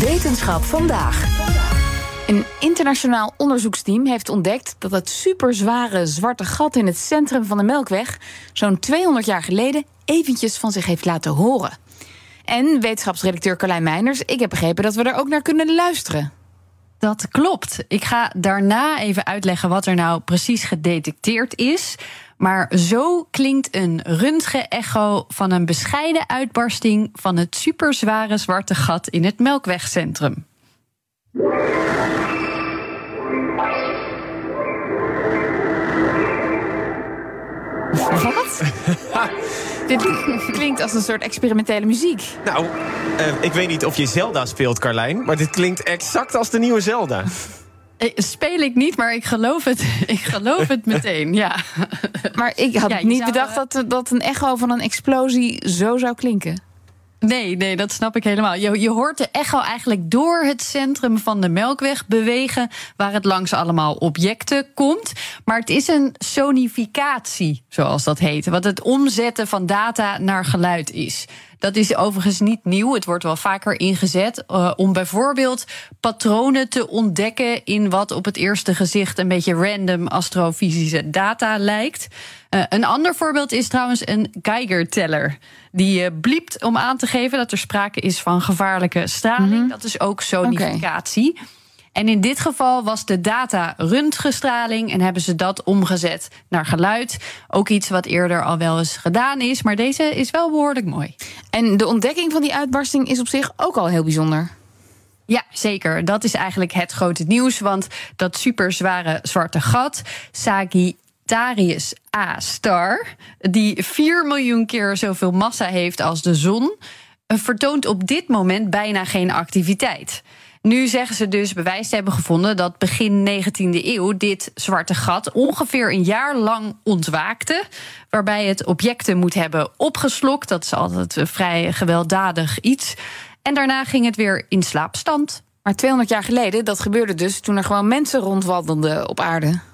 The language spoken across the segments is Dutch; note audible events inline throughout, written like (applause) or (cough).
Wetenschap vandaag. Een internationaal onderzoeksteam heeft ontdekt dat het superzware zwarte gat in het centrum van de Melkweg zo'n 200 jaar geleden eventjes van zich heeft laten horen. En wetenschapsredacteur Carlijn Meiners, ik heb begrepen dat we er ook naar kunnen luisteren. Dat klopt. Ik ga daarna even uitleggen wat er nou precies gedetecteerd is. Maar zo klinkt een röntgen-echo van een bescheiden uitbarsting van het superzware zwarte gat in het Melkwegcentrum. Wat? (laughs) Dit klinkt als een soort experimentele muziek. Nou, uh, ik weet niet of je Zelda speelt, Carlijn, maar dit klinkt exact als de nieuwe Zelda. Eh, speel ik niet, maar ik geloof het, (laughs) ik geloof het meteen, ja. Maar ik had ja, niet bedacht dat, dat een echo van een explosie zo zou klinken. Nee, nee, dat snap ik helemaal. Je, je hoort de echo eigenlijk door het centrum van de Melkweg bewegen, waar het langs allemaal objecten komt. Maar het is een sonificatie, zoals dat heet, wat het omzetten van data naar geluid is. Dat is overigens niet nieuw. Het wordt wel vaker ingezet uh, om bijvoorbeeld patronen te ontdekken in wat op het eerste gezicht een beetje random astrofysische data lijkt. Uh, een ander voorbeeld is trouwens een Geiger-teller. Die uh, bliept om aan te geven dat er sprake is van gevaarlijke straling. Mm -hmm. Dat is ook sonificatie. Okay. En in dit geval was de data röntgenstraling en hebben ze dat omgezet naar geluid. Ook iets wat eerder al wel eens gedaan is, maar deze is wel behoorlijk mooi. En de ontdekking van die uitbarsting is op zich ook al heel bijzonder. Ja, zeker. Dat is eigenlijk het grote nieuws. Want dat superzware zwarte gat, Sagittarius A star, die 4 miljoen keer zoveel massa heeft als de zon, vertoont op dit moment bijna geen activiteit. Nu zeggen ze dus bewijs te hebben gevonden dat begin 19e eeuw dit zwarte gat ongeveer een jaar lang ontwaakte. Waarbij het objecten moet hebben opgeslokt. Dat is altijd een vrij gewelddadig iets. En daarna ging het weer in slaapstand. Maar 200 jaar geleden, dat gebeurde dus toen er gewoon mensen rondwandelden op aarde.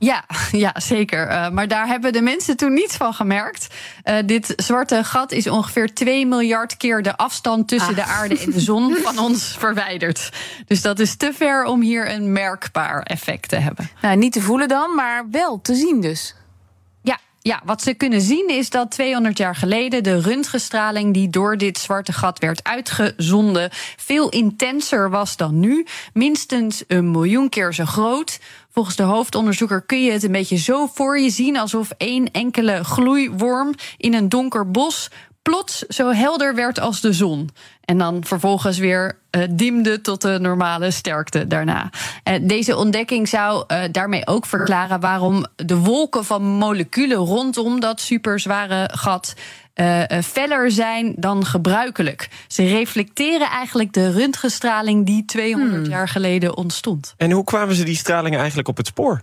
Ja, (laughs) ja zeker. Uh, maar daar hebben de mensen toen niets van gemerkt. Uh, dit zwarte gat is ongeveer 2 miljard keer de afstand tussen ah. de aarde en de zon van (laughs) ons verwijderd. Dus dat is te ver om hier een merkbaar effect te hebben. Nou, niet te voelen dan, maar wel te zien dus. Ja, wat ze kunnen zien is dat 200 jaar geleden de röntgenstraling die door dit zwarte gat werd uitgezonden veel intenser was dan nu. Minstens een miljoen keer zo groot. Volgens de hoofdonderzoeker kun je het een beetje zo voor je zien alsof één enkele gloeiworm in een donker bos plots zo helder werd als de zon. En dan vervolgens weer uh, diemde tot de normale sterkte daarna. Uh, deze ontdekking zou uh, daarmee ook verklaren waarom de wolken van moleculen rondom dat superzware gat feller zijn dan gebruikelijk. Ze reflecteren eigenlijk de röntgenstraling die 200 hmm. jaar geleden ontstond. En hoe kwamen ze die straling eigenlijk op het spoor?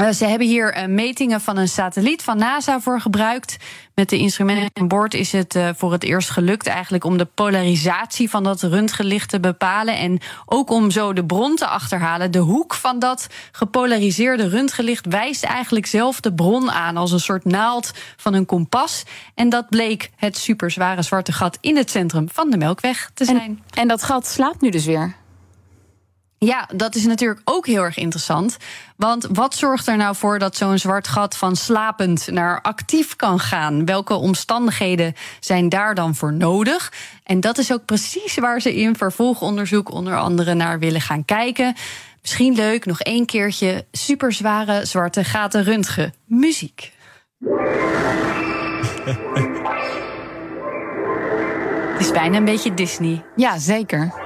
Uh, ze hebben hier uh, metingen van een satelliet van NASA voor gebruikt. Met de instrumenten aan boord is het uh, voor het eerst gelukt eigenlijk om de polarisatie van dat röntgenlicht te bepalen. En ook om zo de bron te achterhalen. De hoek van dat gepolariseerde röntgenlicht wijst eigenlijk zelf de bron aan als een soort naald van een kompas. En dat bleek het superzware zwarte gat in het centrum van de Melkweg te zijn. En, en dat gat slaapt nu dus weer. Ja, dat is natuurlijk ook heel erg interessant. Want wat zorgt er nou voor dat zo'n zwart gat van slapend naar actief kan gaan? Welke omstandigheden zijn daar dan voor nodig? En dat is ook precies waar ze in vervolgonderzoek onder andere naar willen gaan kijken. Misschien leuk, nog één keertje superzware zwarte gaten röntgen. Muziek. (laughs) Het is bijna een beetje Disney. Ja, zeker.